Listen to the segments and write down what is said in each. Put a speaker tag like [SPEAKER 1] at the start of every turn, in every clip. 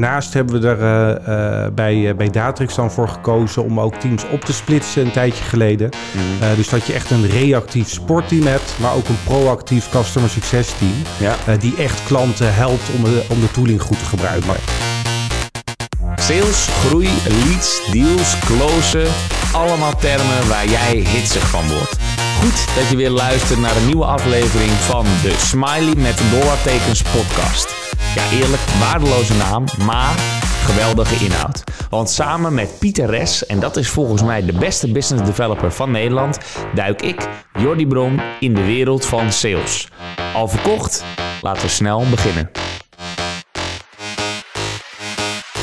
[SPEAKER 1] daarnaast hebben we er eh, eh, bij, bij Datrix dan voor gekozen om ook teams op te splitsen een tijdje geleden.
[SPEAKER 2] Mhm.
[SPEAKER 1] dus dat je echt een reactief sportteam hebt, maar ook een proactief customer success team.
[SPEAKER 2] Ja.
[SPEAKER 1] die echt klanten helpt om de, om de tooling goed te gebruiken.
[SPEAKER 2] Sales, groei, leads, deals, closen. Allemaal termen waar jij hitsig van wordt. Goed dat je weer luistert naar een nieuwe aflevering van de Smiley met dollartekens podcast. Ja, eerlijk, waardeloze naam, maar geweldige inhoud. Want samen met Pieter Res, en dat is volgens mij de beste business developer van Nederland, duik ik, Jordi Bron, in de wereld van sales. Al verkocht? Laten we snel beginnen.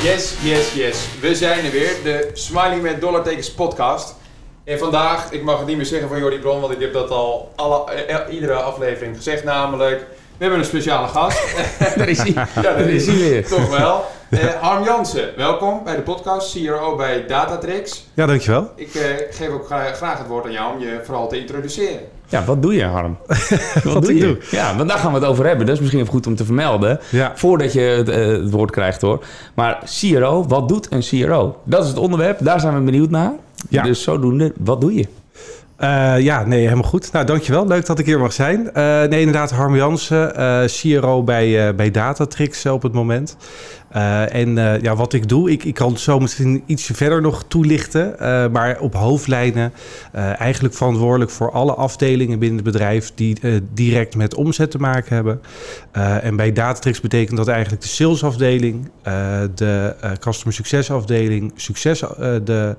[SPEAKER 3] Yes, yes, yes. We zijn er weer. De Smiling met Dollartekens podcast. En vandaag, ik mag het niet meer zeggen van Jordi Bron, want ik heb dat al alle, eh, iedere aflevering gezegd namelijk. We hebben een speciale gast.
[SPEAKER 2] Daar is hij.
[SPEAKER 3] ja, dat
[SPEAKER 2] Daar is hij weer.
[SPEAKER 3] Toch wel. Eh, Harm Jansen, welkom bij de podcast, CRO bij Datatrix.
[SPEAKER 1] Ja, dankjewel.
[SPEAKER 3] Ik eh, geef ook graag, het woord aan jou om je vooral te introduceren.
[SPEAKER 2] Ja, wat doe je, Harm? wat, doe je?
[SPEAKER 1] doe?
[SPEAKER 2] Ja, want daar gaan we het over hebben. Dat is misschien even goed om te vermelden.
[SPEAKER 1] Ja.
[SPEAKER 2] Voordat je het, eh, het woord krijgt hoor. Maar CRO, wat doet een CRO? Dat is het onderwerp. Daar zijn we benieuwd naar.
[SPEAKER 1] Ja.
[SPEAKER 2] Dus zodoende, wat doe je?
[SPEAKER 1] Eh, ja, nee, helemaal goed. Nou, dankjewel. Leuk dat ik hier mag zijn. Eh, nee, inderdaad, Harm Jansen, eh CRO bij, bij Datatrix op het moment. Eh, en eh, ja, wat ik doe, ik, ik kan het zo misschien ietsje verder nog toelichten. eh, maar op hoofdlijnen eigenlijk verantwoordelijk voor alle afdelingen binnen het bedrijf die direct met omzet te maken hebben. En bij Datatrix betekent dat eigenlijk de salesafdeling, de customer success afdeling, succes, de,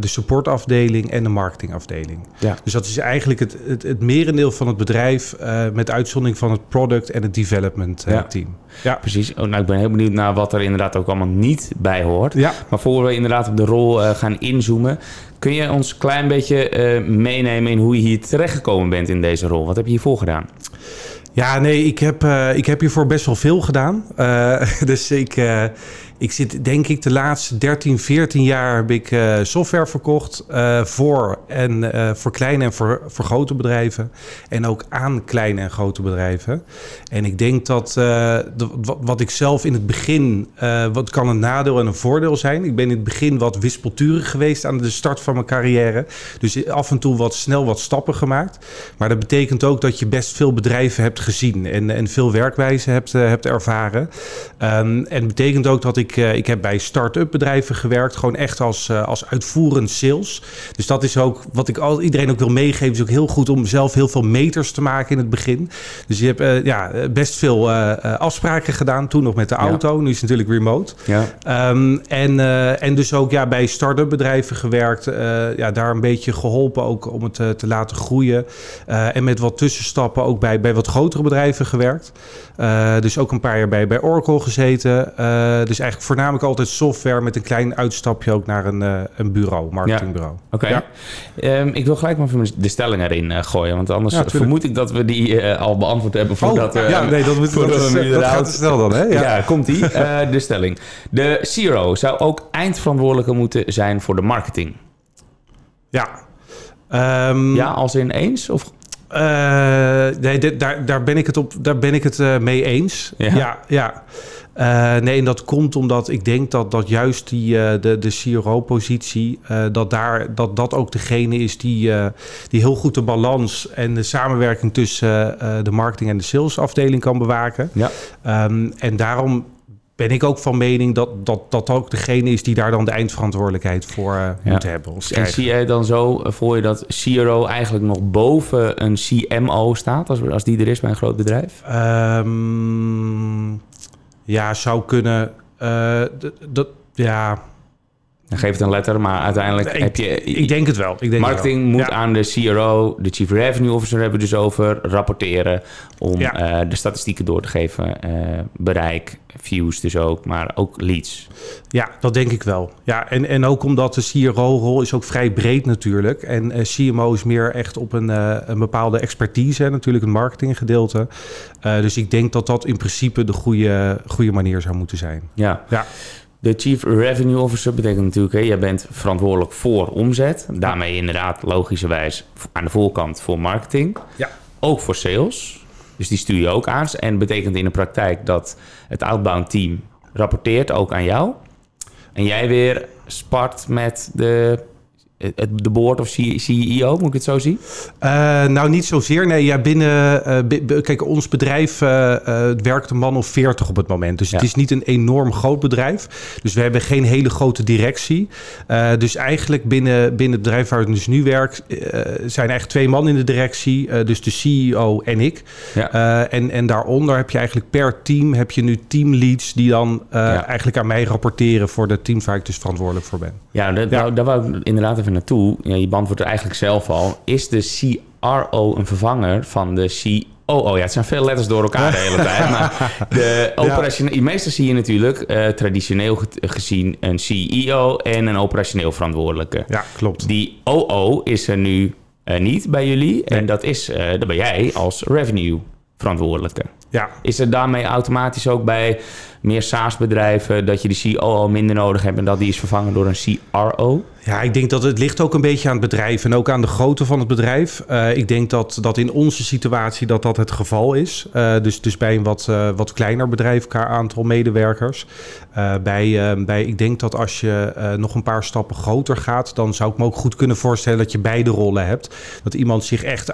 [SPEAKER 1] de supportafdeling en de marketingafdeling.
[SPEAKER 2] Ja.
[SPEAKER 1] Dus dat is eigenlijk het, het, het merendeel van het bedrijf, met uitzondering van het product en het development
[SPEAKER 2] Ja.
[SPEAKER 1] team. Ja.
[SPEAKER 2] Precies. Oh, nou, ik ben heel benieuwd naar wat er inderdaad ook allemaal niet bij hoort.
[SPEAKER 1] Ja.
[SPEAKER 2] Maar voor we inderdaad op de rol eh, gaan inzoomen... kun je ons een klein beetje eh, meenemen in hoe je hier terechtgekomen bent in deze rol? Wat heb je hiervoor gedaan?
[SPEAKER 1] Ja, nee, ik heb, eh, ik heb hiervoor best wel veel gedaan. Dus ik, ik zit denk ik de laatste 13, 14 jaar heb ik eh, software verkocht eh, voor, en, eh, voor kleine en voor, grote bedrijven. En ook aan kleine en grote bedrijven. En ik denk dat de- wat, ik zelf in het begin, wat kan een nadeel en een voordeel zijn. Ik ben in het begin wat wispelturig geweest aan de start van mijn carrière. Dus af en toe wat snel wat stappen gemaakt. Maar dat betekent ook dat je best veel bedrijven hebt gezien en, en veel werkwijze hebt, hebt ervaren. Ehm, en betekent ook dat ik, eh, ik heb bij start-up bedrijven gewerkt, gewoon echt als, eh, als uitvoerend sales. Dus dat is ook wat ik al, iedereen ook wil meegeven, is ook heel goed om zelf heel veel meters te maken in het begin. Dus je hebt eh, ja, best veel afspraken gedaan, toen nog met de auto, nu is het natuurlijk remote.
[SPEAKER 2] Ja.
[SPEAKER 1] Ehm, en, en dus ook ja, bij start-up bedrijven gewerkt. ja, daar een beetje geholpen ook om het te laten groeien. En met wat tussenstappen ook bij, bij wat grotere bedrijven gewerkt. Eh, dus ook een paar jaar bij, bij Oracle gezeten. Eh, dus eigenlijk voornamelijk altijd software met een klein uitstapje ook naar een, eh, een bureau, marketingbureau.
[SPEAKER 2] Oké.
[SPEAKER 1] Ja.
[SPEAKER 2] Ehm, ik wil gelijk maar even de stelling erin gooien. Want anders
[SPEAKER 1] Ja,
[SPEAKER 2] vermoed ik dat we die al beantwoord hebben voordat.
[SPEAKER 1] Oh, ja, nee, dat, moet, dat, is, dat gaat snel dan, hè?
[SPEAKER 2] Ja, komt-ie. Eh, de stelling. De CRO zou ook eindverantwoordelijke moeten zijn voor de marketing.
[SPEAKER 1] ja. Ehm,
[SPEAKER 2] Ja, als in eens? Of...
[SPEAKER 1] Eh, nee, dit- daar, daar ben ik het, op, daar ben ik het eh, mee eens.
[SPEAKER 2] Ja.
[SPEAKER 1] Ja, ja. Eh, nee, en dat komt omdat ik denk dat, dat juist die, de, de CRO-positie, dat, daar, dat dat ook degene is die, die heel goed de balans en de samenwerking tussen de marketing en de salesafdeling kan bewaken.
[SPEAKER 2] Ja.
[SPEAKER 1] Ehm, en daarom ben ik ook van mening dat, dat dat ook degene is die daar dan de eindverantwoordelijkheid voor eh,
[SPEAKER 2] Ja.
[SPEAKER 1] moet hebben. Of
[SPEAKER 2] En zie jij dan zo eh, voor je dat CRO eigenlijk nog boven een CMO staat, als, als die er is bij een groot bedrijf?
[SPEAKER 1] Ehm, ja, zou kunnen. eh, dat, ja,
[SPEAKER 2] Dan geef het een letter, maar uiteindelijk
[SPEAKER 1] ik,
[SPEAKER 2] heb je...
[SPEAKER 1] ik denk het wel. Ik denk
[SPEAKER 2] Marketing
[SPEAKER 1] het wel.
[SPEAKER 2] moet
[SPEAKER 1] Ja.
[SPEAKER 2] aan de CRO, de Chief Revenue Officer hebben we dus over, rapporteren om
[SPEAKER 1] Ja.
[SPEAKER 2] eh, de statistieken door te geven. eh, bereik, views dus ook, maar ook leads.
[SPEAKER 1] Ja, dat denk ik wel. Ja, en, en ook omdat de CRO-rol is ook vrij breed natuurlijk. En eh, CMO is meer echt op een, een bepaalde expertise, hè, natuurlijk een marketinggedeelte. Dus ik denk dat dat in principe de goede, goede manier zou moeten zijn.
[SPEAKER 2] Ja.
[SPEAKER 1] Ja.
[SPEAKER 2] De Chief Revenue Officer betekent natuurlijk, hè, jij bent verantwoordelijk voor omzet. Daarmee inderdaad logischerwijs aan de voorkant voor marketing.
[SPEAKER 1] Ja.
[SPEAKER 2] Ook voor sales. Dus die stuur je ook aan. En betekent in de praktijk dat het outbound team rapporteert ook aan jou. En jij weer spart met de, het- de board of CEO, moet ik het zo zien?
[SPEAKER 1] Eh, nou, niet zozeer. Nee, ja, binnen. eh, bi- bi- kijk, ons bedrijf eh, eh, werkt een man of 40 op het moment. Dus
[SPEAKER 2] Ja.
[SPEAKER 1] het is niet een enorm groot bedrijf. Dus we hebben geen hele grote directie. Eh, dus eigenlijk binnen, binnen het bedrijf waar ik dus nu werk, eh, zijn eigenlijk twee man in de directie. Eh, dus de CEO en ik.
[SPEAKER 2] Ja.
[SPEAKER 1] Eh, en, en daaronder heb je eigenlijk per team heb je nu teamleads die dan eh,
[SPEAKER 2] Ja.
[SPEAKER 1] eigenlijk aan mij rapporteren voor de teams waar ik dus verantwoordelijk voor ben.
[SPEAKER 2] Ja, dat. Wou, daar wou ik inderdaad even naartoe. Ja, je beantwoordt het eigenlijk zelf al. Is de CRO een vervanger van de COO? Ja, het zijn veel letters door elkaar de hele tijd. Maar de operationele... Meestal zie je natuurlijk eh, traditioneel ge- gezien een CEO en een operationeel verantwoordelijke.
[SPEAKER 1] Ja, klopt.
[SPEAKER 2] Die OO is er nu eh, niet bij jullie. En dat, is, eh dat ben jij als revenue verantwoordelijke.
[SPEAKER 1] Ja,
[SPEAKER 2] Is er daarmee automatisch ook bij meer SaaS-bedrijven dat je de COO minder nodig hebt en dat die is vervangen door een CRO?
[SPEAKER 1] Ja, ik denk dat het ligt ook een beetje aan het bedrijf en ook aan de grootte van het bedrijf. Eh, ik denk dat, dat in onze situatie dat dat het geval is. Eh, dus, dus bij een wat, eh, wat kleiner bedrijf qua aantal medewerkers. Bij, bij, ik denk dat als je nog een paar stappen groter gaat, dan zou ik me ook goed kunnen voorstellen dat je beide rollen hebt. Dat iemand zich echt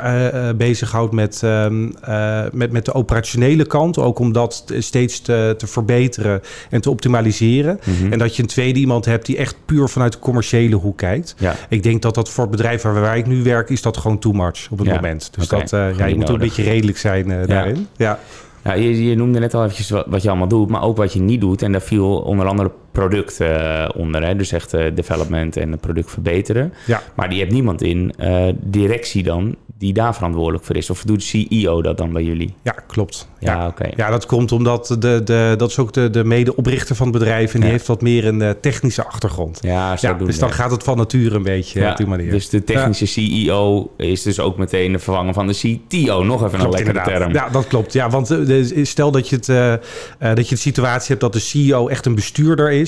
[SPEAKER 1] bezighoudt met, ehm, eh, met, met de operationele kant. Ook om dat steeds te, te verbeteren en te optimaliseren. En dat je een tweede iemand hebt die echt puur vanuit de commerciële hoek kijkt.
[SPEAKER 2] Ja.
[SPEAKER 1] Ik denk dat dat voor het bedrijf waar, waar ik nu werk, is dat gewoon too much op het
[SPEAKER 2] Ja,
[SPEAKER 1] moment. Dus dat,
[SPEAKER 2] Gewoon
[SPEAKER 1] ja, je moet ook een beetje redelijk zijn eh, daarin. Ja.
[SPEAKER 2] Ja, je, je noemde net al eventjes wat, wat je allemaal doet, maar ook wat je niet doet. En daar viel onder andere product eh, onder. Hè? Dus echt eh, development en het product verbeteren.
[SPEAKER 1] Ja.
[SPEAKER 2] Maar die hebt niemand in eh, directie dan die daar verantwoordelijk voor is. Of doet CEO dat dan bij jullie?
[SPEAKER 1] ja, klopt.
[SPEAKER 2] Ja,
[SPEAKER 1] Ja.
[SPEAKER 2] oké.
[SPEAKER 1] Ja, dat komt omdat de, de, dat is ook de, de medeoprichter van het bedrijf. En die
[SPEAKER 2] Ja.
[SPEAKER 1] heeft wat meer een technische achtergrond.
[SPEAKER 2] Ja, zo
[SPEAKER 1] Ja,
[SPEAKER 2] doen
[SPEAKER 1] dus dan gaat het van nature een beetje
[SPEAKER 2] ja,
[SPEAKER 1] op die manier.
[SPEAKER 2] Dus de technische CEO is dus ook meteen de vervanger van de CTO. Nog even een lekkere
[SPEAKER 1] inderdaad.
[SPEAKER 2] term.
[SPEAKER 1] Ja, dat klopt. Ja, want stel dat je, het, dat je de situatie hebt dat de CEO echt een bestuurder is,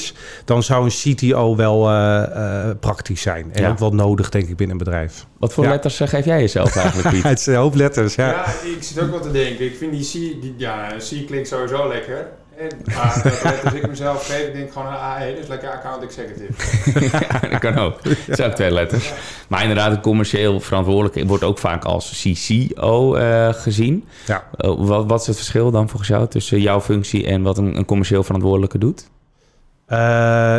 [SPEAKER 1] dan zou een CTO wel eh, eh, praktisch zijn. En
[SPEAKER 2] Ja.
[SPEAKER 1] ook wel nodig, denk ik, binnen een bedrijf.
[SPEAKER 2] Wat voor
[SPEAKER 1] Ja.
[SPEAKER 2] letters eh, geef jij jezelf eigenlijk, Piet?
[SPEAKER 1] Het zijn een hoop letters, ja.
[SPEAKER 3] Ja, ik zit ook wat te denken. Ik vind die C, die, ja, C klinkt sowieso lekker. En, maar dat letters ik mezelf geef, ik denk gewoon een AE, dus lekker account executive.
[SPEAKER 2] ja, dat kan ook. Dat zijn ook twee letters. Maar inderdaad, een commercieel verantwoordelijke wordt ook vaak als CCO eh, gezien.
[SPEAKER 1] ja.
[SPEAKER 2] Wat, wat is het verschil dan volgens jou tussen jouw functie en wat een, een commercieel verantwoordelijke doet?
[SPEAKER 1] Eh,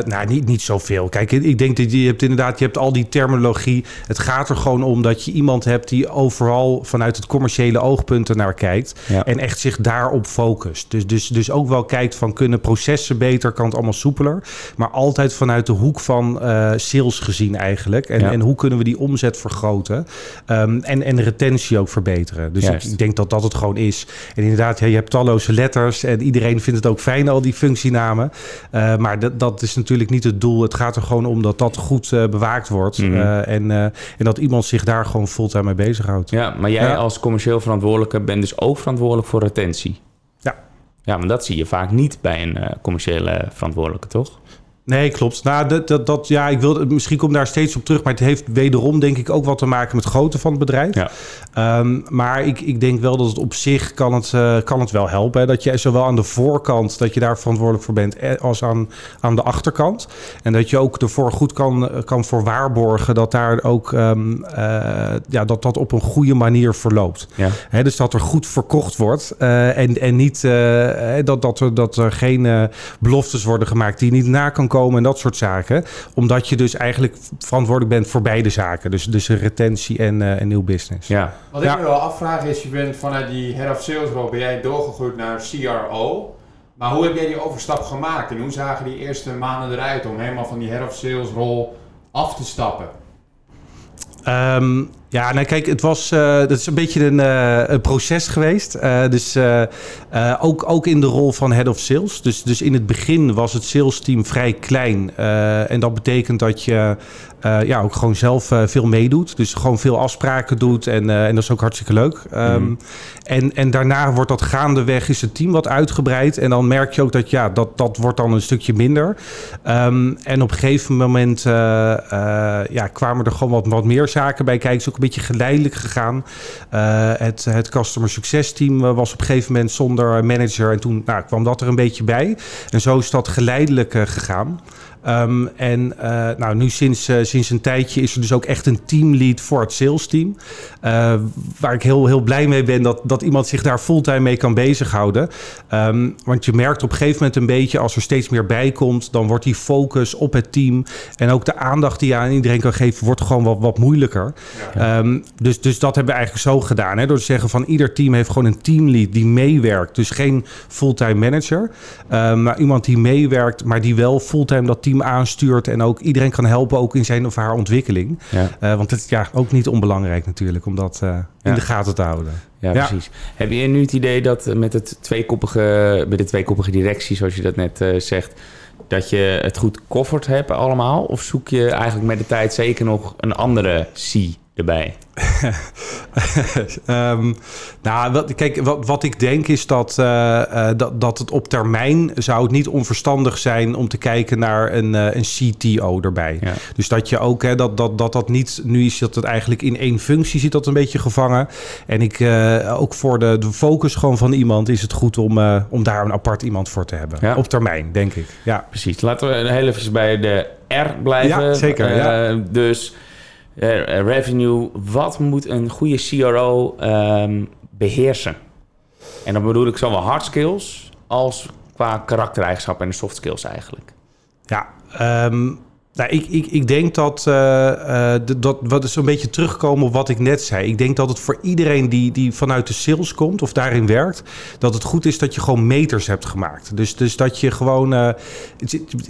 [SPEAKER 1] nou, niet, niet zoveel. Kijk, ik denk dat je hebt inderdaad, je hebt al die terminologie. Het gaat er gewoon om dat je iemand hebt die overal vanuit het commerciële oogpunt ernaar kijkt.
[SPEAKER 2] Ja.
[SPEAKER 1] En echt zich daarop focust. Dus, dus, dus ook wel kijkt van kunnen processen beter, kan het allemaal soepeler. Maar altijd vanuit de hoek van eh, sales gezien eigenlijk. En,
[SPEAKER 2] Ja.
[SPEAKER 1] en hoe kunnen we die omzet vergroten. Ehm, en, en retentie ook verbeteren. Dus ik,
[SPEAKER 2] Juist.
[SPEAKER 1] ik denk dat dat het gewoon is. En inderdaad, ja, je hebt talloze letters. En iedereen vindt het ook fijn, al die functienamen. Eh, maar dat, dat is natuurlijk niet het doel. Het gaat er gewoon om dat dat goed eh, bewaakt wordt.
[SPEAKER 2] Mhm.
[SPEAKER 1] Eh, en, eh, en dat iemand zich daar gewoon fulltime mee bezighoudt.
[SPEAKER 2] Ja, maar jij
[SPEAKER 1] Ja.
[SPEAKER 2] als commercieel verantwoordelijke bent dus ook verantwoordelijk voor retentie.
[SPEAKER 1] Ja.
[SPEAKER 2] Ja, maar dat zie je vaak niet bij een commerciële verantwoordelijke, toch?
[SPEAKER 1] Nee, klopt. Nou, dat, dat, dat, ja, ik wil, misschien kom daar steeds op terug. Maar het heeft wederom, denk ik, ook wat te maken met grootte van het bedrijf.
[SPEAKER 2] Ja.
[SPEAKER 1] Ehm, maar ik, ik denk wel dat het op zich kan het, eh, kan het wel helpen. Hè? Dat je zowel aan de voorkant, dat je daar verantwoordelijk voor bent, eh, als aan, aan de achterkant. En dat je ook ervoor goed kan, kan voor waarborgen dat daar ook ehm, eh, ja, dat, dat op een goede manier verloopt.
[SPEAKER 2] Ja.
[SPEAKER 1] Hè, dus dat er goed verkocht wordt eh, en, en niet eh, dat, dat, er, dat er geen eh, beloftes worden gemaakt die je niet na kan komen en dat soort zaken. Omdat je dus eigenlijk verantwoordelijk bent voor beide zaken. Dus, dus retentie en, eh, en nieuw business.
[SPEAKER 2] Ja.
[SPEAKER 3] Wat
[SPEAKER 1] Ja.
[SPEAKER 3] ik me wel afvraag is, je bent vanuit die head of sales rol, ben jij doorgegroeid naar CRO. Maar hoe heb jij die overstap gemaakt en hoe zagen die eerste maanden eruit om helemaal van die head of sales rol af te stappen?
[SPEAKER 1] Ehm, ja, nou kijk, het was, eh, dat is een beetje een, eh, proces geweest. Eh, dus ook, ook in de rol van head of sales. Dus, dus in het begin was het sales team vrij klein. En dat betekent dat je ja, ook gewoon zelf eh, veel meedoet. Dus gewoon veel afspraken doet. En, eh, en dat is ook hartstikke leuk. Ehm,
[SPEAKER 2] Mhm.
[SPEAKER 1] en, en daarna wordt dat gaandeweg, is het team wat uitgebreid. En dan merk je ook dat ja, dat, dat wordt dan een stukje minder. Ehm, en op een gegeven moment eh, eh, ja, kwamen er gewoon wat, wat meer zaken bij kijken. Het is ook een beetje geleidelijk gegaan. het, het customer success team was op een gegeven moment zonder manager. En toen nou, kwam dat er een beetje bij. En zo is dat geleidelijk gegaan. Um, en uh, nou, nu sinds, uh, sinds een tijdje is er dus ook echt een teamlead voor het sales team. Uh, waar ik heel, heel blij mee ben dat, dat iemand zich daar fulltime mee kan bezighouden. Um, want je merkt op een gegeven moment een beetje als er steeds meer bij komt, dan wordt die focus op het team en ook de aandacht die je aan iedereen kan geven, wordt gewoon wat, wat moeilijker. Ja. Um, dus, dus dat hebben we eigenlijk zo gedaan. Hè? Door te zeggen van ieder team heeft gewoon een teamlead die meewerkt. Dus geen fulltime manager, maar iemand die meewerkt, maar die wel fulltime dat team aanstuurt en ook iedereen kan helpen, ook in zijn of haar ontwikkeling. Ja. Uh, want het is ja, ook niet onbelangrijk natuurlijk om dat uh, in de gaten te houden.
[SPEAKER 2] Ja, precies. Heb je nu het idee dat met, het tweekoppige, met de tweekoppige directie, zoals je dat net zegt, dat je het goed koffert hebt allemaal? Of zoek je eigenlijk met de tijd zeker nog een andere C erbij?
[SPEAKER 1] um, nou, wat, kijk, wat, wat, ik denk is dat, uh, uh, dat, dat het op termijn zou het niet onverstandig zijn om te kijken naar een, uh, een CTO erbij. Ja. Dus dat je ook, hè, dat, dat, dat dat niet, nu is dat het eigenlijk in één functie zit dat een beetje gevangen. En ik, ook voor de, de focus gewoon van iemand is het goed om, om daar een apart iemand voor te hebben. Ja. Op termijn, denk ik. Ja.
[SPEAKER 2] Precies. Laten we heel even bij de R blijven.
[SPEAKER 1] Ja, zeker. Ja.
[SPEAKER 2] Dus revenue, wat moet een goede CRO ehm, beheersen? En dan bedoel ik zowel hard skills als qua karaktereigenschappen en soft skills eigenlijk.
[SPEAKER 1] Ja, um, nou, ik, ik, ik denk dat, uh, dat wat is een beetje terugkomen op wat ik net zei. Ik denk dat het voor iedereen die, die vanuit de sales komt of daarin werkt, dat het goed is dat je gewoon meters hebt gemaakt. Dus, dus dat je gewoon. Uh,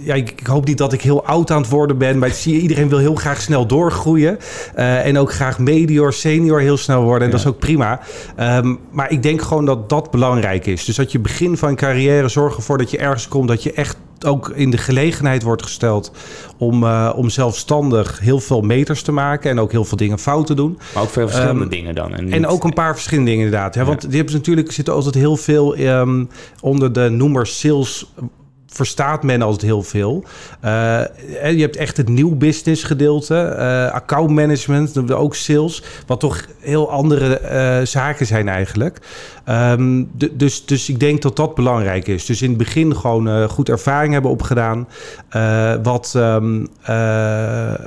[SPEAKER 1] ja, ik, ik, hoop niet dat ik heel oud aan het worden ben, maar zie je, iedereen wil heel graag snel doorgroeien. en ook graag medior, senior heel snel worden. En dat is ook prima. Um, maar ik denk gewoon dat dat belangrijk is. Dus dat je begin van je carrière zorgt ervoor dat je ergens komt dat je echt ook in de gelegenheid wordt gesteld om, uh, om zelfstandig heel veel meters te maken en ook heel veel dingen fout te doen.
[SPEAKER 2] Maar ook veel verschillende um, dingen dan.
[SPEAKER 1] En, en, ook een paar verschillende dingen inderdaad. Hè? Ja. Want die hebben natuurlijk zitten altijd heel veel um, onder de noemer sales verstaat men altijd heel veel. Uh, je hebt echt het nieuw business gedeelte, uh, account management, ook sales, wat toch heel andere zaken zijn eigenlijk. Um, dus, dus ik denk dat dat belangrijk is. Dus in het begin gewoon goed ervaring hebben opgedaan. wat, um,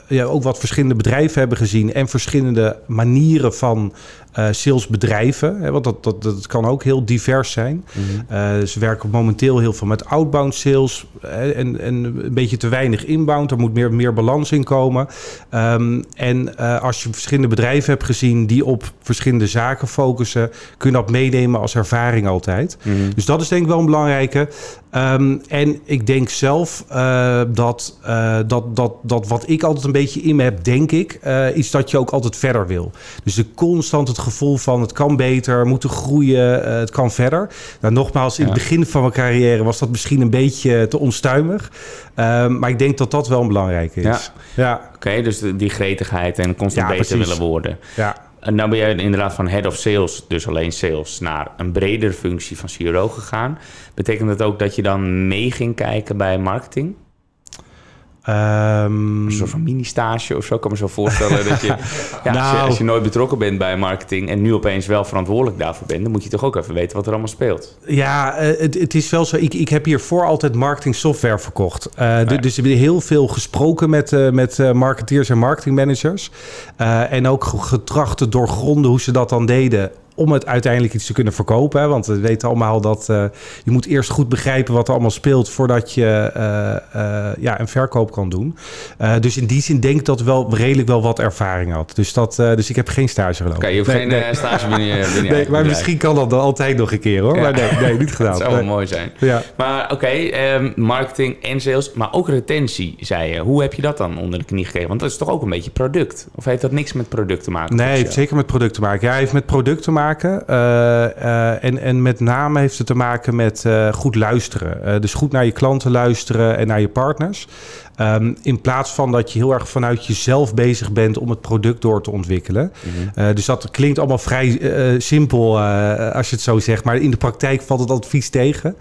[SPEAKER 1] ja, ook wat verschillende bedrijven hebben gezien en verschillende manieren van uh, salesbedrijven. Hè, want dat, dat, dat kan ook heel divers zijn. Mm -hmm. uh, ze werken momenteel heel veel met outbound sales. Hè, en, en een beetje te weinig inbound. Er moet meer, meer balans in komen. Um, en uh, als je verschillende bedrijven hebt gezien die op verschillende zaken focussen, kun je dat meenemen als ervaring altijd. Mm -hmm. Dus dat is denk ik wel een belangrijke. Um, en ik denk zelf uh, dat, uh, dat, dat, dat wat ik altijd een beetje in me heb, denk ik, uh, is dat je ook altijd verder wil. Dus de constant het gevoel van het kan beter, moeten groeien, het kan verder. Nou, nogmaals, in ja. het begin van mijn carrière was dat misschien een beetje te onstuimig. Um, maar ik denk dat dat wel een belangrijke is.
[SPEAKER 2] Ja, ja. oké, okay, dus die gretigheid en constant ja, beter willen worden. Ja. En dan ben jij inderdaad van head of sales, dus alleen sales, naar een bredere functie van CRO gegaan. Betekent dat ook dat je dan mee ging kijken bij marketing? Um, een soort van mini-stage of zo. Ik kan me zo voorstellen dat je, ja, nou, als je, als je nooit betrokken bent bij marketing en nu opeens wel verantwoordelijk daarvoor bent, dan moet je toch ook even weten wat er allemaal speelt.
[SPEAKER 1] Ja, uh, het, het, is wel zo. Ik, ik heb hiervoor altijd marketing software verkocht. Uh, ja. Dus ik heb heel veel gesproken met, uh, met marketeers en marketingmanagers. en ook getracht te doorgronden hoe ze dat dan deden om het uiteindelijk iets te kunnen verkopen. Hè? Want we weten allemaal dat uh, je moet eerst goed begrijpen wat er allemaal speelt voordat je uh, uh, ja, een verkoop kan doen. dus in die zin denk ik dat wel redelijk wel wat ervaring had. Dus, dat, dus ik heb geen stage gelopen.
[SPEAKER 2] Oké, okay, je hoeft nee, geen nee. stage binnen
[SPEAKER 1] nee, Maar misschien kan dat dan altijd nog een keer hoor. Ja. Maar nee, nee, niet gedaan.
[SPEAKER 2] dat zou wel mooi zijn. Ja. Maar oké, okay, um, marketing en sales, maar ook retentie, zei je. Hoe heb je dat dan onder de knie gekregen? Want dat is toch ook een beetje product? Of heeft dat niks met product te maken?
[SPEAKER 1] Nee, heeft zeker met product te maken. Ja, heeft met product te maken maken. Eh, eh, en, en met name heeft het te maken met eh, goed luisteren. Dus goed naar je klanten luisteren en naar je partners. Ehm, in plaats van dat je heel erg vanuit jezelf bezig bent om het product door te ontwikkelen. Eh, dus dat klinkt allemaal vrij simpel als je het zo zegt. Maar in de praktijk valt het advies tegen.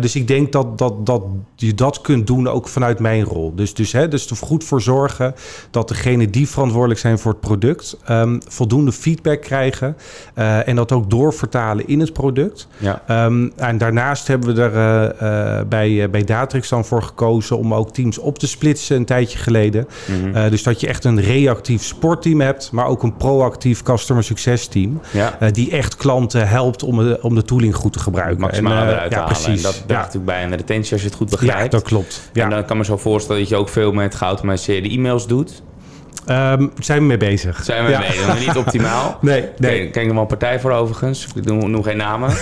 [SPEAKER 1] Dus ik denk dat, dat, dat je dat kunt doen ook vanuit mijn rol. Dus, dus, hè, dus er goed voor zorgen dat degenen die verantwoordelijk zijn voor het product... ehm, voldoende feedback krijgen. Eh, en dat ook doorvertalen in het product.
[SPEAKER 2] Ja.
[SPEAKER 1] Ehm, en daarnaast hebben we er eh, eh, bij, bij Datrix dan voor gekozen om ook teams op te splitsen een tijdje geleden.
[SPEAKER 2] Mhm.
[SPEAKER 1] Dus dat je echt een reactief sportteam hebt, maar ook een proactief customer success team.
[SPEAKER 2] Ja.
[SPEAKER 1] die echt klanten helpt om de, om de tooling goed te gebruiken.
[SPEAKER 2] Maximaal
[SPEAKER 1] En,
[SPEAKER 2] eruit te
[SPEAKER 1] ja,
[SPEAKER 2] halen.
[SPEAKER 1] precies.
[SPEAKER 2] En dat draagt
[SPEAKER 1] ja.
[SPEAKER 2] natuurlijk bij aan de retentie als je het goed
[SPEAKER 1] ja,
[SPEAKER 2] begrijpt.
[SPEAKER 1] dat klopt. Ja.
[SPEAKER 2] En dan kan ik me zo voorstellen dat je ook veel met geautomatiseerde e-mails doet.
[SPEAKER 1] Ehm, zijn we mee bezig.
[SPEAKER 2] Zijn we
[SPEAKER 1] ja.
[SPEAKER 2] mee, dan niet optimaal.
[SPEAKER 1] Nee, nee.
[SPEAKER 2] Ken, ken ik nog wel een partij voor overigens. Ik noem, noem geen namen.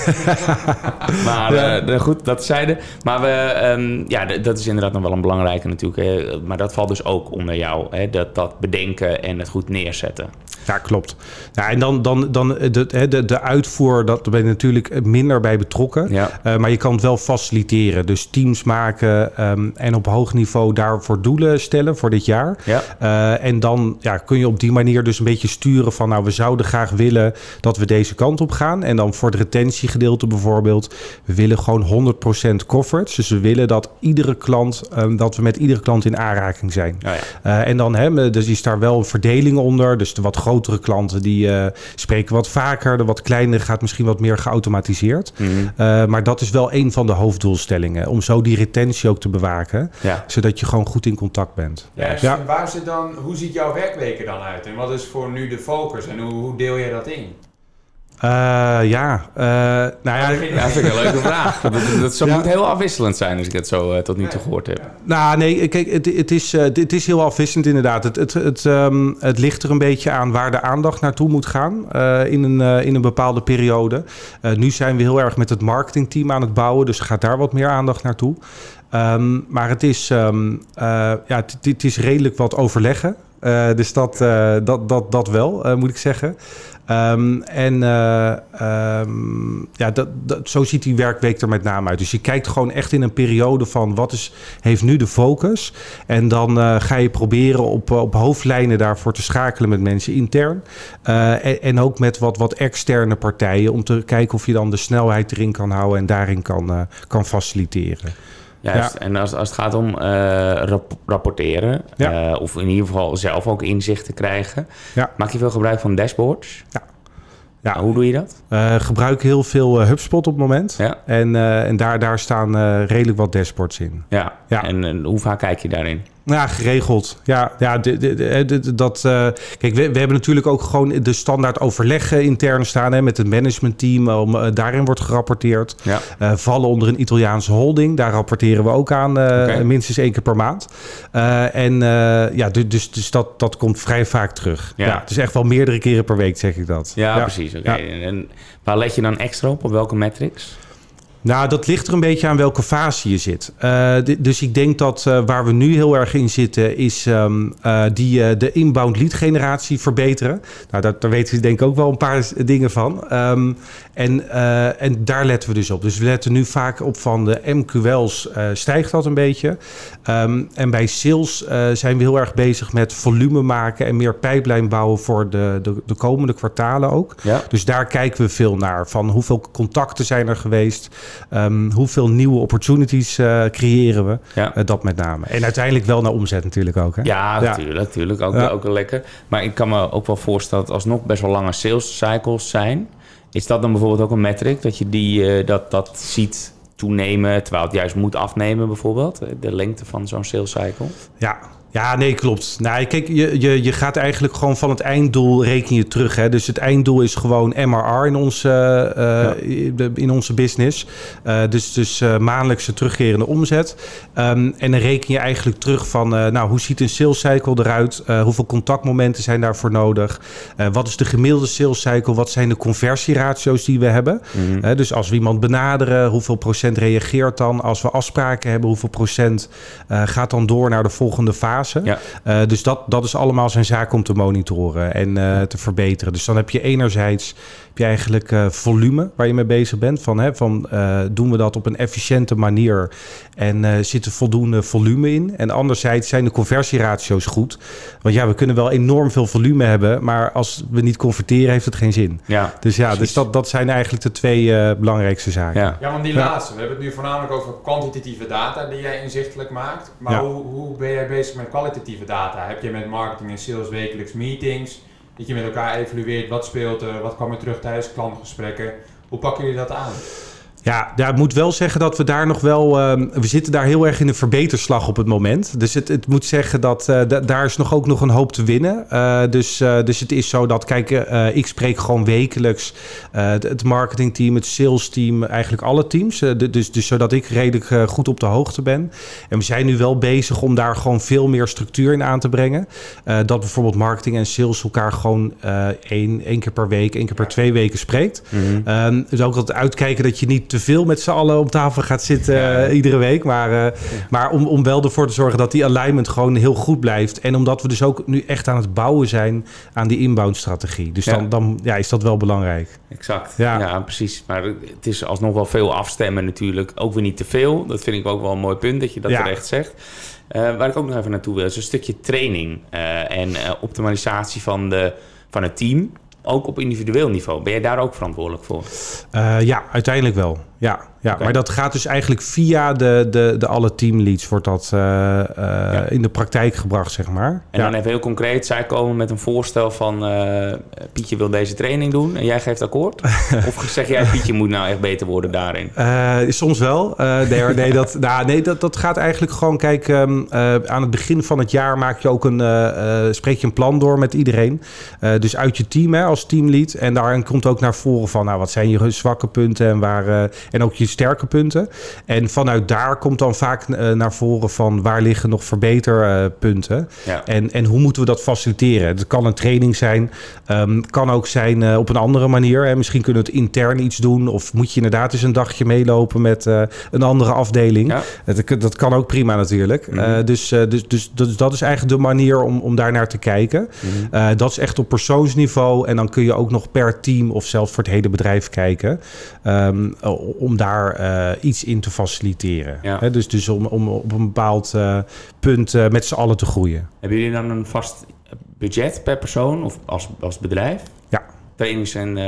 [SPEAKER 2] maar
[SPEAKER 1] Ja.
[SPEAKER 2] eh, goed, dat zeiden. Maar we, ehm, ja, dat is inderdaad nog wel een belangrijke natuurlijk. Hè. Maar dat valt dus ook onder jou. Hè. Dat, dat bedenken en het goed neerzetten.
[SPEAKER 1] Ja, klopt. Ja, en dan, dan, dan eh, de, de, de uitvoer, dat ben je natuurlijk minder bij betrokken.
[SPEAKER 2] Ja.
[SPEAKER 1] Eh, maar je kan het wel faciliteren. Dus teams maken ehm, en op hoog niveau daarvoor doelen stellen voor dit jaar.
[SPEAKER 2] Ja.
[SPEAKER 1] Eh, en dan ja, kun je op die manier dus een beetje sturen van... nou, we zouden graag willen dat we deze kant op gaan. En dan voor het retentiegedeelte bijvoorbeeld... we willen gewoon 100% coverage. Dus we willen dat iedere klant... ehm, dat we met iedere klant in aanraking zijn.
[SPEAKER 2] Oh ja.
[SPEAKER 1] En dan hè, dus is daar wel een verdeling onder. Dus de wat grotere klanten die eh, spreken wat vaker. De wat kleinere gaat misschien wat meer geautomatiseerd.
[SPEAKER 2] Mhm.
[SPEAKER 1] Eh, maar dat is wel een van de hoofddoelstellingen. Om zo die retentie ook te bewaken.
[SPEAKER 2] Ja.
[SPEAKER 1] Zodat je gewoon goed in contact bent.
[SPEAKER 3] Ja, dus
[SPEAKER 1] Ja.
[SPEAKER 3] Waar zit dan, hoe ziet jouw werkweken dan uit? En wat is voor nu de focus? En hoe, hoe deel je dat in?
[SPEAKER 1] Eh, ja, eh, nou ja,
[SPEAKER 2] Ja, dat vind ik een leuke vraag. Dat, dat, dat zou-
[SPEAKER 1] Ja.
[SPEAKER 2] moet heel afwisselend zijn als ik het zo eh, tot nu toe gehoord heb.
[SPEAKER 1] Nou, nee, kijk, het, het, is, eh, het is heel afwisselend inderdaad. Het, het, het, ehm, het ligt er een beetje aan waar de aandacht naartoe moet gaan eh, in, een, eh, in een bepaalde periode. Eh, nu zijn we heel erg met het marketingteam aan het bouwen, dus gaat daar wat meer aandacht naartoe. Ehm, maar het is, ehm, eh, ja, het is redelijk wat overleggen. Eh, dus dat, eh, dat, dat, dat wel, eh, moet ik zeggen. Ehm, en eh, ehm, ja, dat, dat, zo ziet die werkweek er met name uit. Dus je kijkt gewoon echt in een periode van wat is, heeft nu de focus. En dan ga je proberen op, op hoofdlijnen daarvoor te schakelen met mensen intern. En, en ook met wat, wat externe partijen om te kijken of je dan de snelheid erin kan houden en daarin kan, kan faciliteren.
[SPEAKER 2] Juist. En als, als het gaat om eh, rap- rapporteren,
[SPEAKER 1] Ja.
[SPEAKER 2] eh, of in ieder geval zelf ook inzicht te krijgen,
[SPEAKER 1] Ja.
[SPEAKER 2] maak je veel gebruik van dashboards?
[SPEAKER 1] Ja. Ja.
[SPEAKER 2] Hoe doe je dat?
[SPEAKER 1] Eh gebruik heel veel HubSpot op het moment.
[SPEAKER 2] Ja.
[SPEAKER 1] En, en daar, daar staan redelijk wat dashboards in.
[SPEAKER 2] Ja.
[SPEAKER 1] Ja.
[SPEAKER 2] En, en hoe vaak kijk je daarin?
[SPEAKER 1] Ja, geregeld. Ja, ja dat, eh, kijk, we, we hebben natuurlijk ook gewoon de standaard overleggen intern staan hè, met het managementteam. Om, eh, daarin wordt gerapporteerd.
[SPEAKER 2] Ja.
[SPEAKER 1] Eh, vallen onder een Italiaanse holding. Daar rapporteren we ook aan eh, minstens één keer per maand. Eh, en eh, ja, du- dus, dus dat, dat komt vrij vaak terug.
[SPEAKER 2] Ja.
[SPEAKER 1] Ja. het is echt wel meerdere keren per week, zeg ik dat.
[SPEAKER 2] Ja, precies. En, en waar let je dan extra op? Op welke metrics?
[SPEAKER 1] Nou, dat ligt er een beetje aan welke fase je zit. Eh, dus ik denk dat eh, waar we nu heel erg in zitten, is ehm, eh, die, de inbound lead generatie verbeteren. Nou, dat, daar weten we denk ik ook wel een paar dingen van. Ehm, en, en daar letten we dus op. Dus we letten nu vaak op van de MQL's stijgt dat een beetje. Ehm, en bij sales zijn we heel erg bezig met volume maken en meer pijplijn bouwen voor de, de, de komende kwartalen ook.
[SPEAKER 2] Ja.
[SPEAKER 1] Dus daar kijken we veel naar. Van hoeveel contacten zijn er geweest? Ehm, hoeveel nieuwe opportunities eh, creëren we?
[SPEAKER 2] Ja.
[SPEAKER 1] Eh, dat met name. En uiteindelijk wel naar omzet natuurlijk ook. Hè?
[SPEAKER 2] Ja,
[SPEAKER 1] Ja.
[SPEAKER 2] natuurlijk. natuurlijk. Ook,
[SPEAKER 1] Ja.
[SPEAKER 2] ook lekker. Maar ik kan me ook wel voorstellen dat alsnog best wel lange sales cycles zijn. Is dat dan bijvoorbeeld ook een metric? Dat je die, eh, dat, dat ziet toenemen, terwijl het juist moet afnemen bijvoorbeeld? De lengte van zo'n sales cycle?
[SPEAKER 1] Ja. Ja, nee, klopt. Nou, kijk, je, je, je gaat eigenlijk gewoon van het einddoel reken je terug. Hè? Dus het einddoel is gewoon MRR in onze, eh, de- in onze business. Eh, dus dus eh, maandelijkse terugkerende omzet. Ehm, en dan reken je eigenlijk terug van, eh, nou, hoe ziet een sales cycle eruit? Eh, hoeveel contactmomenten zijn daarvoor nodig? Eh, wat is de gemiddelde sales cycle? Wat zijn de conversieratio's die we hebben? Eh, dus als we iemand benaderen, hoeveel procent reageert dan? Als we afspraken hebben, hoeveel procent eh, gaat dan door naar de volgende fase? Fase.
[SPEAKER 2] Ja.
[SPEAKER 1] Eh, dus dat, dat is allemaal zijn zaak om te monitoren en eh, te verbeteren. Dus dan heb je enerzijds heb je eigenlijk eh, volume waar je mee bezig bent. Van, hè, van eh, doen we dat op een efficiënte manier en eh, zit er voldoende volume in? En anderzijds zijn de conversieratio's goed. Want ja, we kunnen wel enorm veel volume hebben, maar als we niet converteren heeft het geen zin.
[SPEAKER 2] Ja,
[SPEAKER 1] Dus ja, dus dat, dat zijn eigenlijk de twee eh, belangrijkste zaken.
[SPEAKER 2] ja.
[SPEAKER 3] Ja, want die
[SPEAKER 1] Ja.
[SPEAKER 3] laatste. We hebben het nu voornamelijk over kwantitatieve data die jij inzichtelijk maakt. Maar
[SPEAKER 1] Ja.
[SPEAKER 3] hoe, hoe ben jij bezig met kwalitatieve data? Heb je met marketing en sales wekelijks meetings? Dat je met elkaar evalueert wat speelt er, wat kwam er terug tijdens klantgesprekken? Hoe pakken jullie dat aan?
[SPEAKER 1] Ja, ja, ik moet wel zeggen dat we daar nog wel... ehm, we zitten daar heel erg in een verbeterslag op het moment. Dus het, het moet zeggen dat eh, da- daar is nog ook nog een hoop te winnen. Eh, dus, eh, dus het is zo dat, kijk, ik spreek gewoon wekelijks het- het marketingteam, het salesteam, eigenlijk alle teams. De- dus, dus zodat ik redelijk goed op de hoogte ben. En we zijn nu wel bezig om daar gewoon veel meer structuur in aan te brengen. Dat bijvoorbeeld marketing en sales elkaar gewoon één, één keer per week, één keer per twee weken spreekt. Dus ook altijd uitkijken dat je niet te veel met z'n allen op tafel gaat zitten
[SPEAKER 2] Ja.
[SPEAKER 1] eh, iedere week. Maar, eh, maar om, om wel ervoor te zorgen dat die alignment gewoon heel goed blijft. En omdat we dus ook nu echt aan het bouwen zijn aan die inbound strategie. Dus dan, dan ja, is dat wel belangrijk.
[SPEAKER 2] Exact.
[SPEAKER 1] Ja.
[SPEAKER 2] Precies. Maar het is alsnog wel veel afstemmen natuurlijk. Ook weer niet te veel. Dat vind ik ook wel een mooi punt dat je dat terecht zegt. Eh, waar ik ook nog even naartoe wil, is een stukje training en optimalisatie van, de, van het team. Ook op individueel niveau. Ben jij daar ook verantwoordelijk voor?
[SPEAKER 1] Eh, ja, uiteindelijk wel. Ja, ja. Maar dat gaat dus eigenlijk via de, de, de alle teamleads wordt dat eh, eh,
[SPEAKER 2] Ja.
[SPEAKER 1] in de praktijk gebracht, zeg maar.
[SPEAKER 2] En
[SPEAKER 1] ja.
[SPEAKER 2] dan even heel concreet, zij komen met een voorstel van... eh, Pietje wil deze training doen en jij geeft akkoord? of zeg jij, Pietje moet nou echt beter worden daarin?
[SPEAKER 1] Soms wel. Nee, nee, dat, nou, nee dat, dat gaat eigenlijk gewoon... Kijk, ehm, eh, aan het begin van het jaar maak je ook een, spreek je een plan door met iedereen. Dus uit je team hè, als teamlead. En daarin komt ook naar voren van... Nou, wat zijn je zwakke punten en, waar, en ook je sterke punten. En vanuit daar komt dan vaak eh, naar voren van... waar liggen nog verbeterpunten.
[SPEAKER 2] Ja.
[SPEAKER 1] En, en hoe moeten we dat faciliteren? Het kan een training zijn, ehm, kan ook zijn eh, op een andere manier. Hè. Misschien kunnen we het intern iets doen. Of moet je inderdaad eens een dagje meelopen met eh, een andere afdeling.
[SPEAKER 2] Ja.
[SPEAKER 1] Het- dat kan ook prima natuurlijk.
[SPEAKER 2] Mhm.
[SPEAKER 1] Dus, dus, dus, dus dat is eigenlijk de manier om, om daar naar te kijken.
[SPEAKER 2] Mhm.
[SPEAKER 1] Dat is echt op persoonsniveau. En dan kun je ook nog per team of zelfs voor het hele bedrijf kijken. ehm, om daar eh, iets in te faciliteren.
[SPEAKER 2] Ja.
[SPEAKER 1] Dus, dus om, om op een bepaald eh, punt eh, met z'n allen te groeien.
[SPEAKER 2] Hebben jullie dan een vast budget per persoon of als, als bedrijf?
[SPEAKER 1] Ja.
[SPEAKER 2] Trainings- en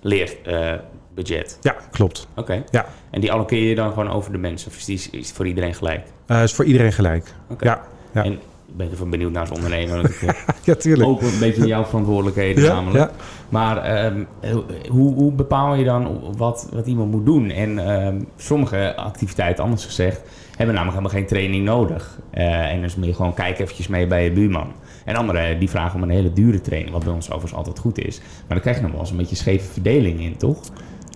[SPEAKER 2] leerbudget.
[SPEAKER 1] Ja, klopt.
[SPEAKER 2] Oké.
[SPEAKER 1] Ja.
[SPEAKER 2] En die allokeer je dan gewoon over de mensen? Of is die is voor iedereen gelijk?
[SPEAKER 1] Is voor iedereen gelijk.
[SPEAKER 2] Oké.
[SPEAKER 1] Ja, ja.
[SPEAKER 2] En ben ik even benieuwd naar als ondernemer. eh,
[SPEAKER 1] ja, tuurlijk.
[SPEAKER 2] ook een beetje jouw verantwoordelijkheden
[SPEAKER 1] Ja,
[SPEAKER 2] namelijk.
[SPEAKER 1] ja.
[SPEAKER 2] Maar ehm, hoe, hoe bepaal je dan wat, wat iemand moet doen? En ehm, sommige activiteiten, anders gezegd, hebben namelijk helemaal geen training nodig. Eh, en dus meer gewoon kijk eventjes mee bij je buurman. En anderen die vragen om een hele dure training, wat bij ons overigens altijd goed is. Maar dan krijg je nog wel eens een beetje scheve verdeling in, toch?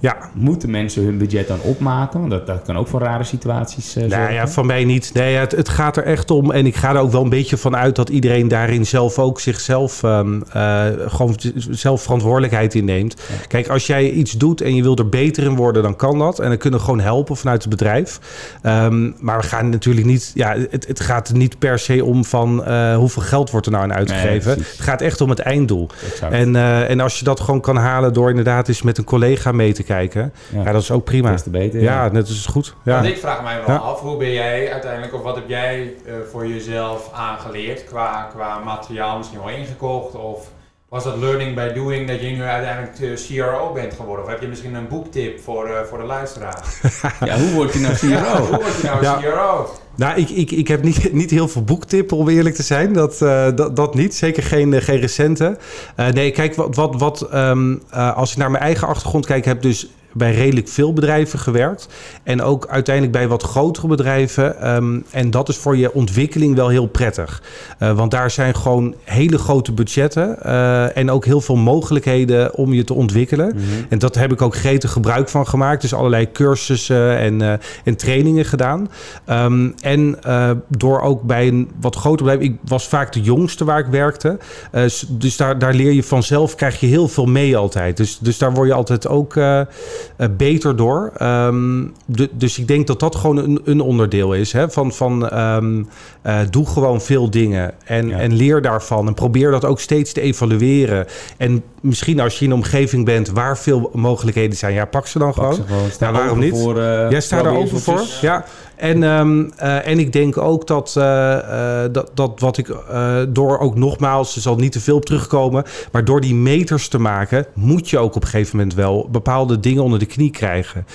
[SPEAKER 1] Ja,
[SPEAKER 2] Moeten mensen hun budget dan opmaken? Want dat, dat kan ook voor rare situaties eh
[SPEAKER 1] nou ja, van mij niet. Nee, het, het gaat er echt om. En ik ga er ook wel een beetje van uit dat iedereen daarin zelf ook zichzelf ehm, eh, gewoon zelf verantwoordelijkheid inneemt. Kijk, als jij iets doet en je wilt er beter in worden, dan kan dat. En dan kunnen we gewoon helpen vanuit het bedrijf. Ehm, maar we gaan natuurlijk niet. Ja, het, het gaat niet per se om van eh, hoeveel geld wordt er nou aan uitgegeven. het gaat echt om het einddoel.
[SPEAKER 2] Exact.
[SPEAKER 1] En, en als je dat gewoon kan halen door inderdaad eens met een collega mee te kijken, ja,
[SPEAKER 2] ja,
[SPEAKER 1] dat is ook prima.
[SPEAKER 2] te beter.
[SPEAKER 1] Ja, net is goed. Ja.
[SPEAKER 3] Want ik vraag mij wel
[SPEAKER 1] Ja.
[SPEAKER 3] af, hoe ben jij uiteindelijk, of wat heb jij eh, voor jezelf aangeleerd qua, qua materiaal misschien wel ingekocht? Of was dat learning by doing dat je nu uiteindelijk eh, CRO bent geworden? Of heb je misschien een boektip voor, eh, voor de luisteraar?
[SPEAKER 2] Ja, hoe word je nou
[SPEAKER 3] Ja,
[SPEAKER 2] CRO?
[SPEAKER 3] hoe word je nou
[SPEAKER 1] Ja.
[SPEAKER 3] CRO?
[SPEAKER 1] Nou, ik, ik, ik heb niet, niet heel veel boektippen om eerlijk te zijn. Dat, eh, dat, dat niet. Zeker geen, geen recente. Eh, nee, kijk, wat, wat, wat ehm, eh, als ik naar mijn eigen achtergrond kijk, heb dus bij redelijk veel bedrijven gewerkt. En ook uiteindelijk bij wat grotere bedrijven. Ehm, en dat is voor je ontwikkeling wel heel prettig. Eh, want daar zijn gewoon hele grote budgetten. eh, en ook heel veel mogelijkheden om je te ontwikkelen.
[SPEAKER 2] Mhm.
[SPEAKER 1] En dat heb ik ook gretig gebruik van gemaakt. Dus allerlei cursussen en, eh, en trainingen gedaan. Ehm, en door ook bij een wat groter bedrijf... Ik was vaak de jongste waar ik werkte. Dus daar, daar leer je vanzelf, krijg je heel veel mee altijd. Dus, dus daar word je altijd ook... eh, beter door. Ehm, de, dus ik denk dat dat gewoon een, een onderdeel is. Hè? Van, van ehm, eh, doe gewoon veel dingen en,
[SPEAKER 2] Ja.
[SPEAKER 1] en leer daarvan. En probeer dat ook steeds te evalueren. En misschien als je in een omgeving bent waar veel mogelijkheden zijn, ja, pak ze dan
[SPEAKER 2] Pak
[SPEAKER 1] gewoon.
[SPEAKER 2] ze gewoon. Sta
[SPEAKER 1] Ja, waarom niet?
[SPEAKER 2] Voor,
[SPEAKER 1] Jij staat er open voor. Ja. En, ehm, eh, en ik denk ook dat, eh, eh, dat, dat wat ik door ook nogmaals, er zal niet te veel op terugkomen, maar door die meters te maken, moet je ook op een gegeven moment wel bepaalde dingen onder de knie krijgen.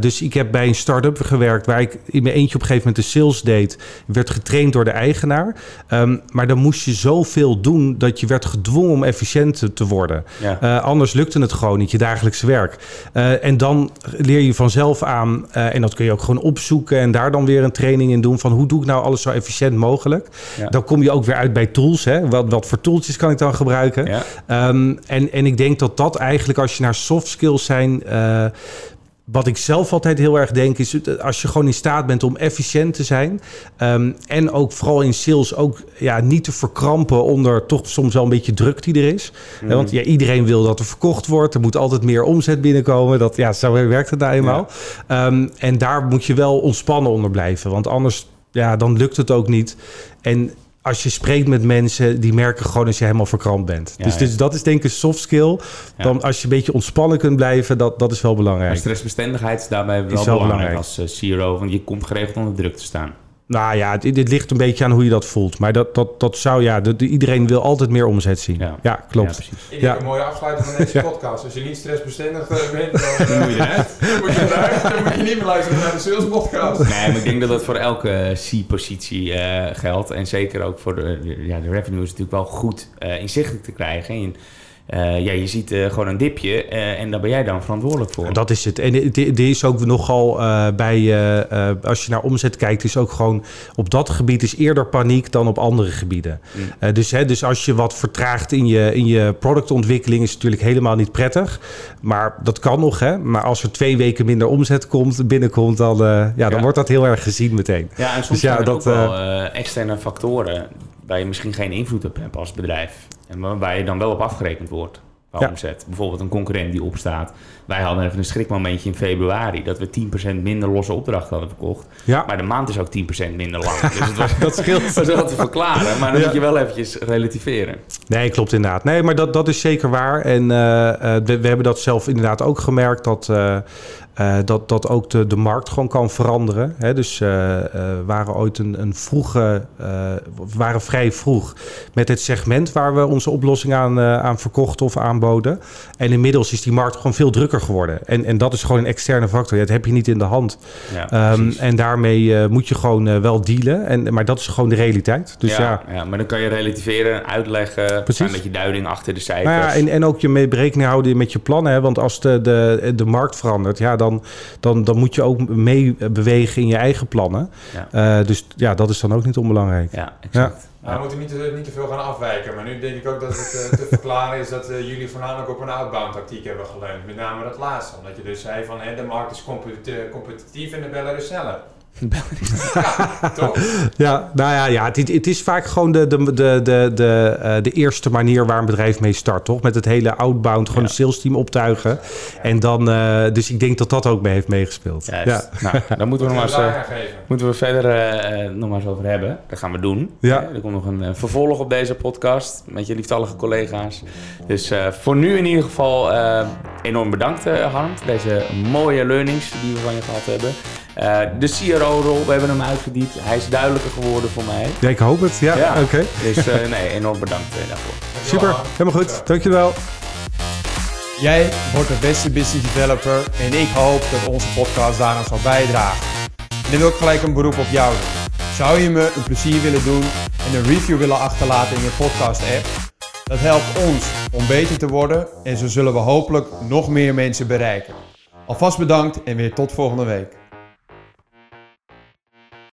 [SPEAKER 1] Dus ik heb bij een start-up gewerkt waar ik in mijn eentje op een gegeven moment de sales deed. Werd getraind door de eigenaar. Ehm, maar dan moest je zoveel doen dat je werd gedwongen om efficiënt te- worden.
[SPEAKER 2] Ja.
[SPEAKER 1] Anders lukte het gewoon niet, je dagelijkse werk. En dan leer je vanzelf aan, en dat kun je ook gewoon opzoeken en daar dan weer een training in doen van hoe doe ik nou alles zo efficiënt mogelijk.
[SPEAKER 2] Ja.
[SPEAKER 1] Dan kom je ook weer uit bij tools. Hè? Wat, wat voor tooltjes kan ik dan gebruiken?
[SPEAKER 2] Ja.
[SPEAKER 1] Ehm, en, en ik denk dat dat eigenlijk als je naar soft skills zijn. eh, wat ik zelf altijd heel erg denk is eh, als je gewoon in staat bent om efficiënt te zijn. ehm, en ook vooral in sales ook ja, niet te verkrampen onder toch soms wel een beetje druk die er is.
[SPEAKER 2] Mhm.
[SPEAKER 1] Want ja, iedereen wil dat er verkocht wordt. Er moet altijd meer omzet binnenkomen. Dat, ja, zo werkt het nou eenmaal. Ehm, en daar moet je wel ontspannen onder blijven. Want anders ja, dan lukt het ook niet. En als je spreekt met mensen, die merken gewoon als je helemaal verkrampt bent.
[SPEAKER 2] Ja,
[SPEAKER 1] dus, dus dat is denk ik een soft skill.
[SPEAKER 2] Ja.
[SPEAKER 1] Dan als je een beetje ontspannen kunt blijven, dat, dat is wel
[SPEAKER 2] Maar
[SPEAKER 1] belangrijk.
[SPEAKER 2] stressbestendigheid is daarbij wel,
[SPEAKER 1] Is wel
[SPEAKER 2] belangrijk,
[SPEAKER 1] belangrijk.
[SPEAKER 2] als eh, CRO, want je komt geregeld onder druk te staan.
[SPEAKER 1] Nou ja, dit, dit ligt een beetje aan hoe je dat voelt. Maar dat, dat, dat zou ja, de- iedereen wil altijd meer omzet zien.
[SPEAKER 2] Ja.
[SPEAKER 1] Ja, klopt.
[SPEAKER 2] Ja, precies.
[SPEAKER 3] Ik
[SPEAKER 1] Ja.
[SPEAKER 3] een mooie afsluiting van deze
[SPEAKER 1] Ja.
[SPEAKER 3] podcast. Als je niet stressbestendig eh, bent, dan,
[SPEAKER 2] Dan moet je
[SPEAKER 3] dan moet je. Dan moet je niet meer luisteren naar de sales podcast.
[SPEAKER 2] Nee, maar ik denk dat dat voor elke C-positie eh, geldt. En zeker ook voor de, ja, de revenue is natuurlijk wel goed eh, inzichtelijk te krijgen. En, eh, ja, je ziet eh, gewoon een dipje eh, en daar ben jij dan verantwoordelijk voor.
[SPEAKER 1] Dat is het. En dit is ook nogal bij, als je naar omzet kijkt, is ook gewoon op dat gebied is eerder paniek dan op andere gebieden.
[SPEAKER 2] Mm.
[SPEAKER 1] Dus, hè, dus als je wat vertraagt in je, in je productontwikkeling, is het natuurlijk helemaal niet prettig. Maar dat kan nog, hè. Maar als er twee weken minder omzet komt, binnenkomt, dan, ja, dan
[SPEAKER 2] Ja.
[SPEAKER 1] wordt dat heel erg gezien meteen.
[SPEAKER 2] Ja, en soms
[SPEAKER 1] Dus ja,
[SPEAKER 2] zijn er
[SPEAKER 1] dat,
[SPEAKER 2] ook wel externe factoren waar je misschien geen invloed op hebt als bedrijf. En waar- je dan wel op afgerekend wordt qua
[SPEAKER 1] Ja.
[SPEAKER 2] omzet. Bijvoorbeeld een concurrent die opstaat. Wij hadden even een schrikmomentje in februari dat we 10% minder losse opdrachten hadden verkocht.
[SPEAKER 1] Ja,
[SPEAKER 2] Maar de maand is ook 10% minder lang. Dus het was,
[SPEAKER 1] dat scheelt.
[SPEAKER 2] was wel te verklaren. Maar dan
[SPEAKER 1] Ja.
[SPEAKER 2] moet je wel eventjes relativeren.
[SPEAKER 1] Nee, klopt inderdaad. Nee, maar dat, dat is zeker waar. En eh, eh, we, we hebben dat zelf inderdaad ook gemerkt dat, eh, eh, dat, dat ook de, de markt gewoon kan veranderen. Hè? Dus we waren ooit een, een vroege, we waren vrij vroeg met het segment waar we onze oplossing aan, aan verkochten of aanboden. En inmiddels is die markt gewoon veel drukker geworden. En, en dat is gewoon een externe factor. Ja, dat heb je niet in de hand.
[SPEAKER 2] Ja,
[SPEAKER 1] Ehm, en daarmee moet je gewoon wel dealen. En, maar dat is gewoon de realiteit. Dus ja.
[SPEAKER 2] ja, ja, maar dan kan je relativeren, uitleggen,
[SPEAKER 1] Precies.
[SPEAKER 2] een beetje duiding achter de cijfers.
[SPEAKER 1] Nou ja, en, en ook je mee berekening houden met je plannen. Hè? Want als de, de, de markt verandert, ja, dan, dan, dan moet je ook mee bewegen in je eigen plannen.
[SPEAKER 2] Ja.
[SPEAKER 1] Eh, dus ja, dat is dan ook niet onbelangrijk.
[SPEAKER 2] Ja, exact.
[SPEAKER 3] Nou, we moeten niet te, niet te veel gaan afwijken. Maar nu denk ik ook dat het eh, te verklaren is dat eh, jullie voornamelijk op een outbound tactiek hebben geleund. Met name dat laatste. Omdat je dus zei van hè, de markt is competi- competitief en de bellen is sneller. Ja, toch?
[SPEAKER 1] Ja, nou ja, ja het, het is vaak gewoon de, de, de, de, de, eh, de eerste manier waar een bedrijf mee start, toch? Met het hele outbound, gewoon
[SPEAKER 2] Ja.
[SPEAKER 1] een sales team optuigen. En dan, eh, dus ik denk dat dat ook mee heeft meegespeeld.
[SPEAKER 2] Juist.
[SPEAKER 1] Ja.
[SPEAKER 2] Nou, dan moeten we nog maar eens... Moeten we verder eh, eh, nog maar eens over hebben. Dat gaan we doen.
[SPEAKER 1] Ja.
[SPEAKER 2] Er komt nog een eh, vervolg op deze podcast met je lieftallige collega's. Dus eh, voor nu in ieder geval eh, enorm bedankt eh Harm. Deze mooie learnings die we van je gehad hebben. Eh, de CRO-rol, we hebben hem uitgediept. Hij is duidelijker geworden voor mij.
[SPEAKER 1] Ja, ik hoop het. Ja,
[SPEAKER 2] Ja.
[SPEAKER 1] oké.
[SPEAKER 2] Dus eh, nee, enorm bedankt daarvoor.
[SPEAKER 1] Super, helemaal goed. Dankjewel.
[SPEAKER 4] Jij wordt de beste business developer en ik hoop dat onze podcast daaraan zal bijdragen. Dan wil ik gelijk een beroep op jou doen. Zou je me een plezier willen doen en een review willen achterlaten in je podcast app? Dat helpt ons om beter te worden en zo zullen we hopelijk nog meer mensen bereiken. Alvast bedankt en weer tot volgende week.